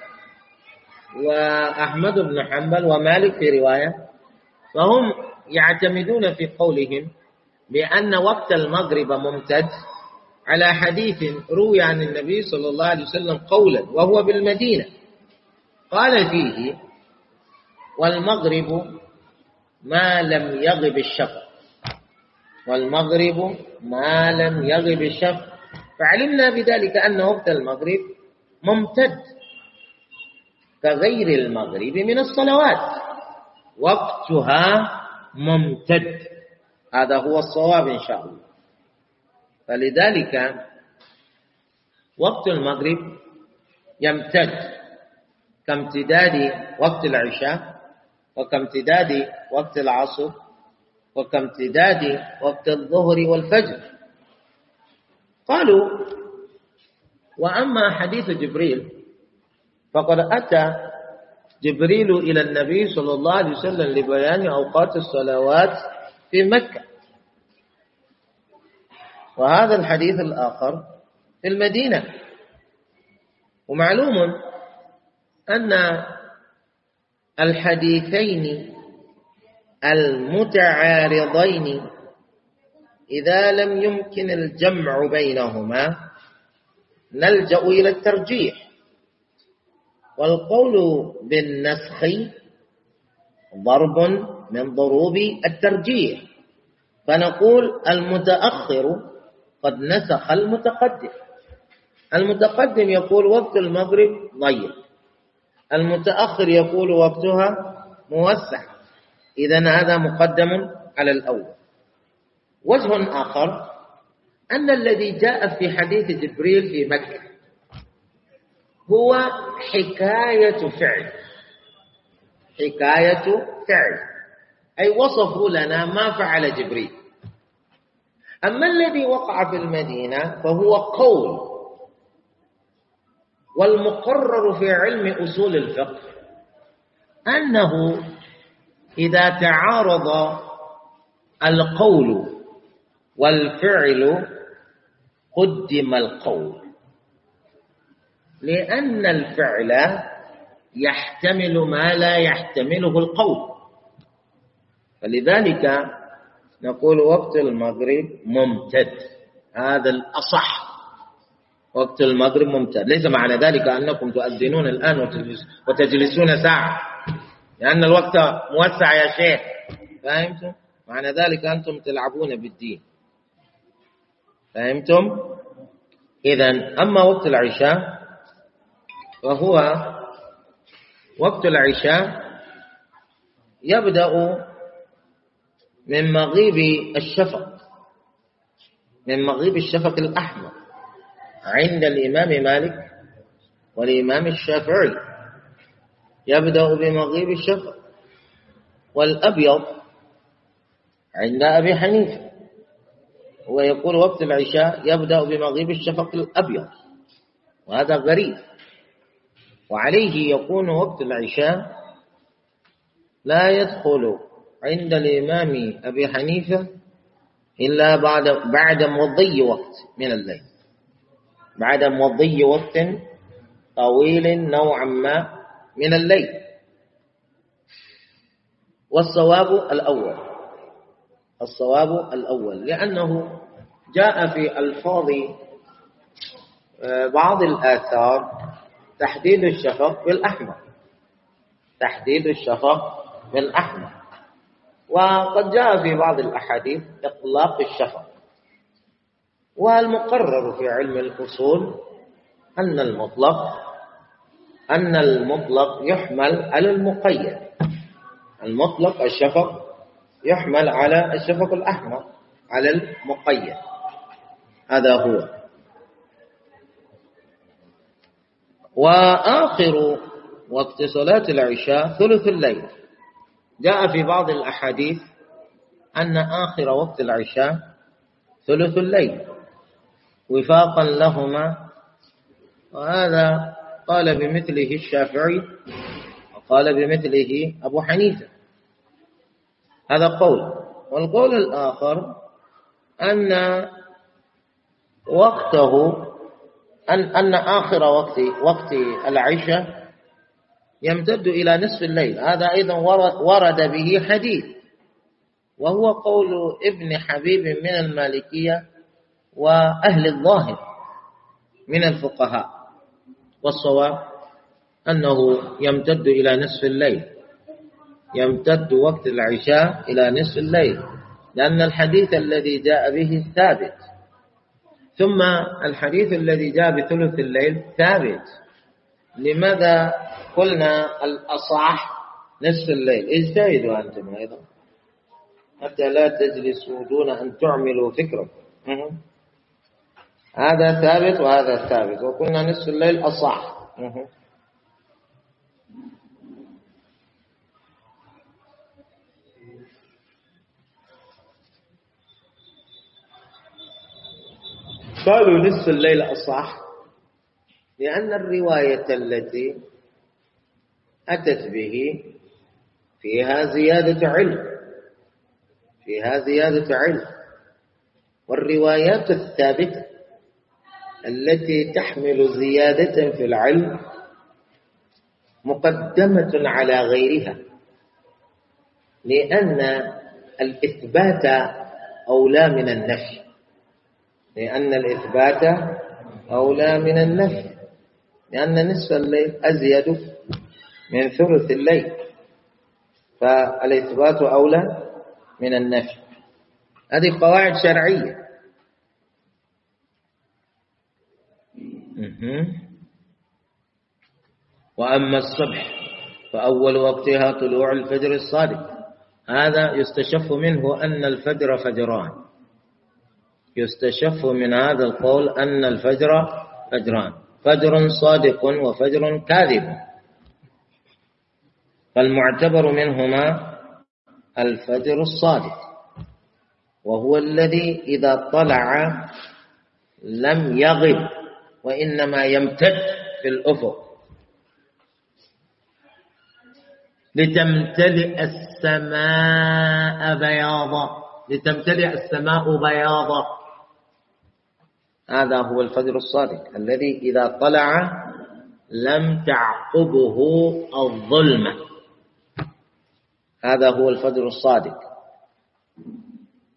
وأحمد بن حنبل ومالك في رواية فهم يعتمدون في قولهم بأن وقت المغرب ممتد على حديث روي عن النبي صلى الله عليه وسلم قولا وهو بالمدينة. قال فيه والمغرب ما لم يغب الشفق. والمغرب ما لم يغب الشفق. فعلمنا بذلك أن وقت المغرب ممتد كغير المغرب من الصلوات. وقتها ممتد. هذا هو الصواب إن شاء الله. فلذلك وقت المغرب يمتد. كامتداد وقت العشاء وكامتداد وقت العصر وكامتداد وقت الظهر والفجر. قالوا وأما حديث جبريل فقد أتى جبريل إلى النبي صلى الله عليه وسلم لبيان أوقات الصلوات في مكة. وهذا الحديث الآخر في المدينة. ومعلوم أن الحديثين المتعارضين إذا لم يمكن الجمع بينهما نلجأ إلى الترجيح. والقول بالنسخ ضرب من ضروب الترجيح. فنقول المتأخر قد نسخ المتقدم. المتقدم يقول وقت المغرب ضيق. المتأخر يقول وقتها موسع. إذا هذا مقدم على الأول. وجه آخر أن الذي جاء في حديث جبريل في مكة هو حكاية فعل. حكاية فعل. أي وصفوا لنا ما فعل جبريل. أما الذي وقع في المدينة فهو قول. والمقرر في علم أصول الفقه أنه إذا تعارض القول والفعل قدم القول لأن الفعل يحتمل ما لا يحتمله القول. فلذلك نقول وقت المغرب ممتد هذا الأصح. وقت المغرب ممتد ليس معنى ذلك أنكم تؤذنون الآن وتجلسون ساعة. لأن الوقت موسع يا شيخ. فهمتم؟ معنى ذلك أنتم تلعبون بالدين. فهمتم؟ إذا أما وقت العشاء وهو وقت العشاء يبدأ من مغيب الشفق. من مغيب الشفق الأحمر. عند الإمام مالك والإمام الشافعي يبدأ بمغيب الشفق والأبيض عند أبي حنيفة. ويقول وقت العشاء يبدأ بمغيب الشفق الأبيض وهذا غريب. وعليه يكون وقت العشاء لا يدخل عند الإمام أبي حنيفة إلا بعد بعد مضي وقت من الليل. بعد مضي وقت طويل نوعا ما من الليل. والصواب الأول. الصواب الأول. لأنه جاء في ألفاظ آه، بعض الآثار تحديد الشفق بالأحمر. تحديد الشفق بالأحمر. وقد جاء في بعض الأحاديث إطلاق الشفق. والمقرر في علم الأصول أن المطلق أن المطلق يحمل على المقيد. المطلق الشفق يحمل على الشفق الأحمر على المقيد. هذا هو. وآخر وقت صلاة العشاء ثلث الليل. جاء في بعض الأحاديث أن آخر وقت العشاء ثلث الليل. وفاقا لهما. وهذا قال بمثله الشافعي وقال بمثله أبو حنيفة. هذا قول. والقول الآخر أن وقته أن أن آخر وقت وقت العشاء يمتد إلى نصف الليل. هذا أيضا ورد به حديث. وهو قول ابن حبيب من المالكية وأهل الظاهر من الفقهاء. والصواب أنه يمتد إلى نصف الليل يمتد وقت العشاء إلى نصف الليل لأن الحديث الذي جاء به ثابت. ثم الحديث الذي جاء بثلث الليل ثابت. لماذا قلنا الأصح نصف الليل؟ اجتهدوا أنتم أيضا. حتى لا تجلسوا دون أن تعملوا فكركم. هذا ثابت وهذا ثابت. وقلنا نصف الليل أصح. قالوا نصف الليل أصح لأن الرواية التي أتت به فيها زيادة علم. فيها زيادة علم. والروايات الثابتة التي تحمل زيادة في العلم مقدمة على غيرها لأن الإثبات أولى من النفي لأن الإثبات أولى من النفي لأن نصف الليل أزيد من ثلث الليل فالإثبات أولى من النفي. هذه قواعد شرعية. وأما الصبح فأول وقتها طلوع الفجر الصادق. هذا يستشف منه أن الفجر فجران. يستشف من هذا القول أن الفجر فجران. فجر صادق وفجر كاذب. فالمعتبر منهما الفجر الصادق. وهو الذي إذا طلع لم يغب. وإنما يمتد في الأفق. لتمتلئ السماء بياضا. لتمتلئ السماء بياضا. هذا هو الفجر الصادق. الذي إذا طلع لم تعقبه الظلمة. هذا هو الفجر الصادق.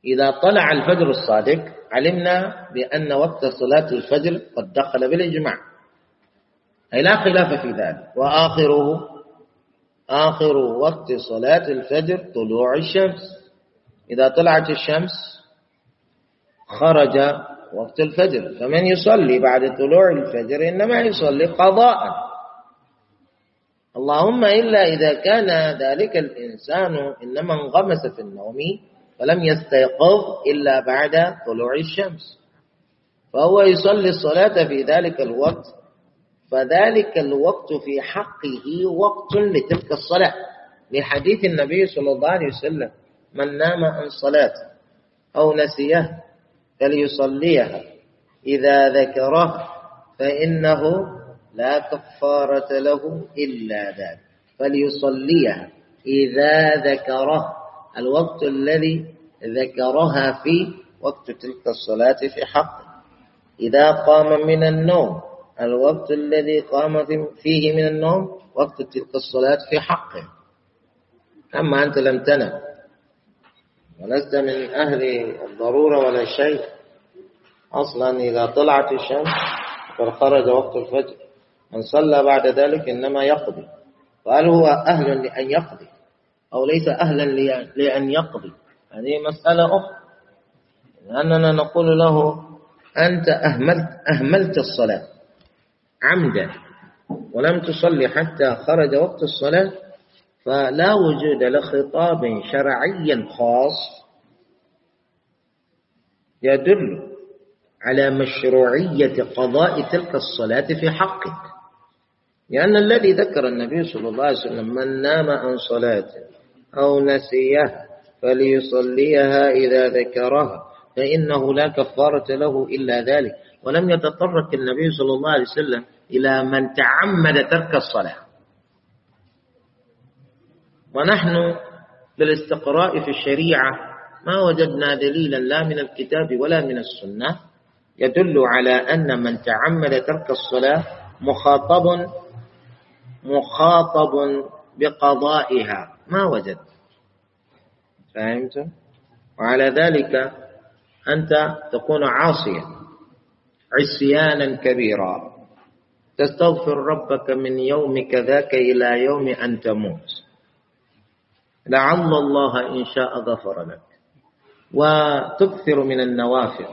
إذا طلع الفجر الصادق علمنا بأن وقت صلاة الفجر قد دخل بالإجماع. أي لا خلاف في ذلك. وآخره آخر وقت صلاة الفجر طلوع الشمس. إذا طلعت الشمس خرج وقت الفجر. فمن يصلي بعد طلوع الفجر إنما يصلي قضاء. اللهم إلا إذا كان ذلك الإنسان إنما انغمس في النوم فلم يستيقظ إلا بعد طلوع الشمس. فهو يصلي الصلاة في ذلك الوقت فذلك الوقت في حقه وقت لتلك الصلاة. لحديث النبي صلى الله عليه وسلم من نام عن صلاة أو نسيه فليصليها إذا ذكره فإنه لا كفارة له إلا ذلك فليصليها إذا ذكره. الوقت الذي ذكرها في وقت تلك الصلاة في حقه إذا قام من النوم الوقت الذي قام فيه من النوم وقت تلك الصلاة في حقه أما أنت لم تنم ولست من أهل الضرورة ولا شيء. أصلا إذا طلعت الشمس فخرج وقت الفجر. من صلى بعد ذلك إنما يقضي وهل هو أهل لأن يقضي؟ أو ليس أهلا لأن يقضي. هذه مسألة أخرى. لأننا نقول له أنت أهملت, أهملت الصلاة عمدا ولم تصلي حتى خرج وقت الصلاة فلا وجود لخطاب شرعي خاص يدل على مشروعية قضاء تلك الصلاة في حقك. لأن الذي ذكر النبي صلى الله عليه وسلم من نام عن صلاة أو نسيها فليصليها إذا ذكرها فإنه لا كفارة له إلا ذلك. ولم يتطرق النبي صلى الله عليه وسلم إلى من تعمد ترك الصلاة. ونحن بالاستقراء في الشريعة ما وجدنا دليلا لا من الكتاب ولا من السنة يدل على أن من تعمد ترك الصلاة مخاطب مخاطب بقضائها. ما وجد. فهمت؟ وعلى ذلك أنت تكون عاصيا عصيانا كبيرا. تستغفر ربك من يومك ذاك إلى يوم أن تموت. لعل الله إن شاء غفر لك. وتكثر من النوافل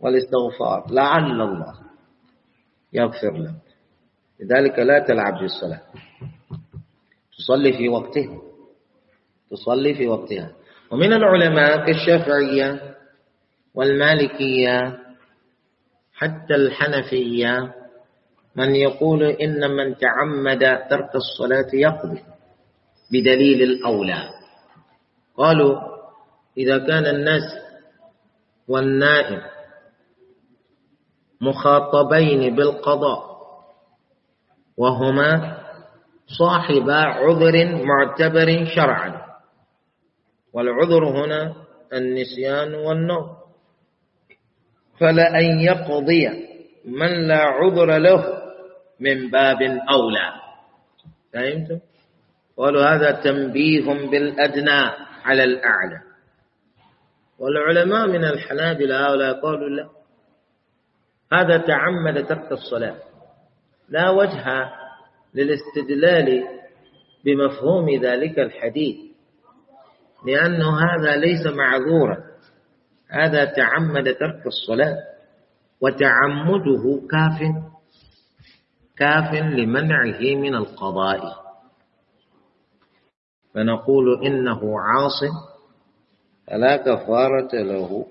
والاستغفار. لعل الله يغفر لك. لذلك لا تلعب بالصلاة تصلي في وقتها تصلي في وقتها. ومن العلماء كالشافعية والمالكية حتى الحنفية من يقول إن من تعمد ترك الصلاة يقضي بدليل الأولى. قالوا إذا كان الناس والنائم مخاطبين بالقضاء وهما صاحبا عذر معتبر شرعا والعذر هنا النسيان والنوم. فلأن يقضي من لا عذر له من باب أولى. فهمتم؟ قالوا هذا تنبيه بالأدنى على الأعلى. والعلماء من الحنابلة هؤلاء قالوا لا. هذا تعمد ترك الصلاة. لا وجه للاستدلال بمفهوم ذلك الحديث. لأنه هذا ليس معذورا. هذا تعمد ترك الصلاة وتعمده كاف كاف لمنعه من القضاء. فنقول إنه عاص فلا كفارة له.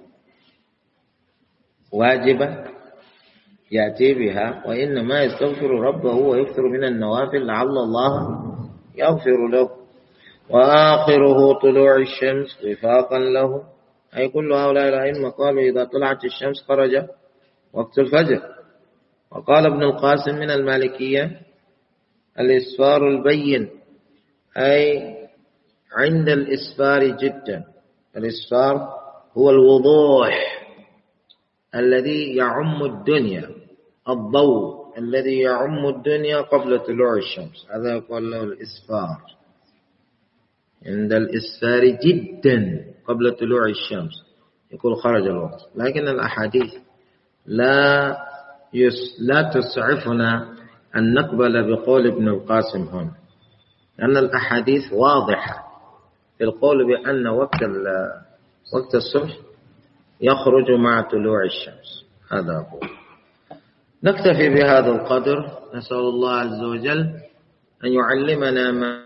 واجبة يأتي بها وإنما يستغفر ربه ويكثر من النوافل لعل الله يغفر له. وآخره طلوع الشمس وفاقا له. أي كل هؤلاء الأئمة قالوا إذا طلعت الشمس خرج وقت الفجر. وقال ابن القاسم من المالكية الإسفار البين أي عند الإسفار جدا. الإسفار هو الوضوح الذي يعم الدنيا الضوء الذي يعم الدنيا قبل طلوع الشمس. هذا يقول له الإسفار. عند الإسفار جدا قبل طلوع الشمس. يقول خرج الوقت. لكن الأحاديث لا يس لا تسعفنا أن نقبل بقول ابن القاسم هنا. لأن الأحاديث واضحة في القول بأن وقت وقت الصبح يخرج مع طلوع الشمس. هذا أقول. نكتفي بهذا القدر. نسأل الله عز وجل أن يعلمنا ما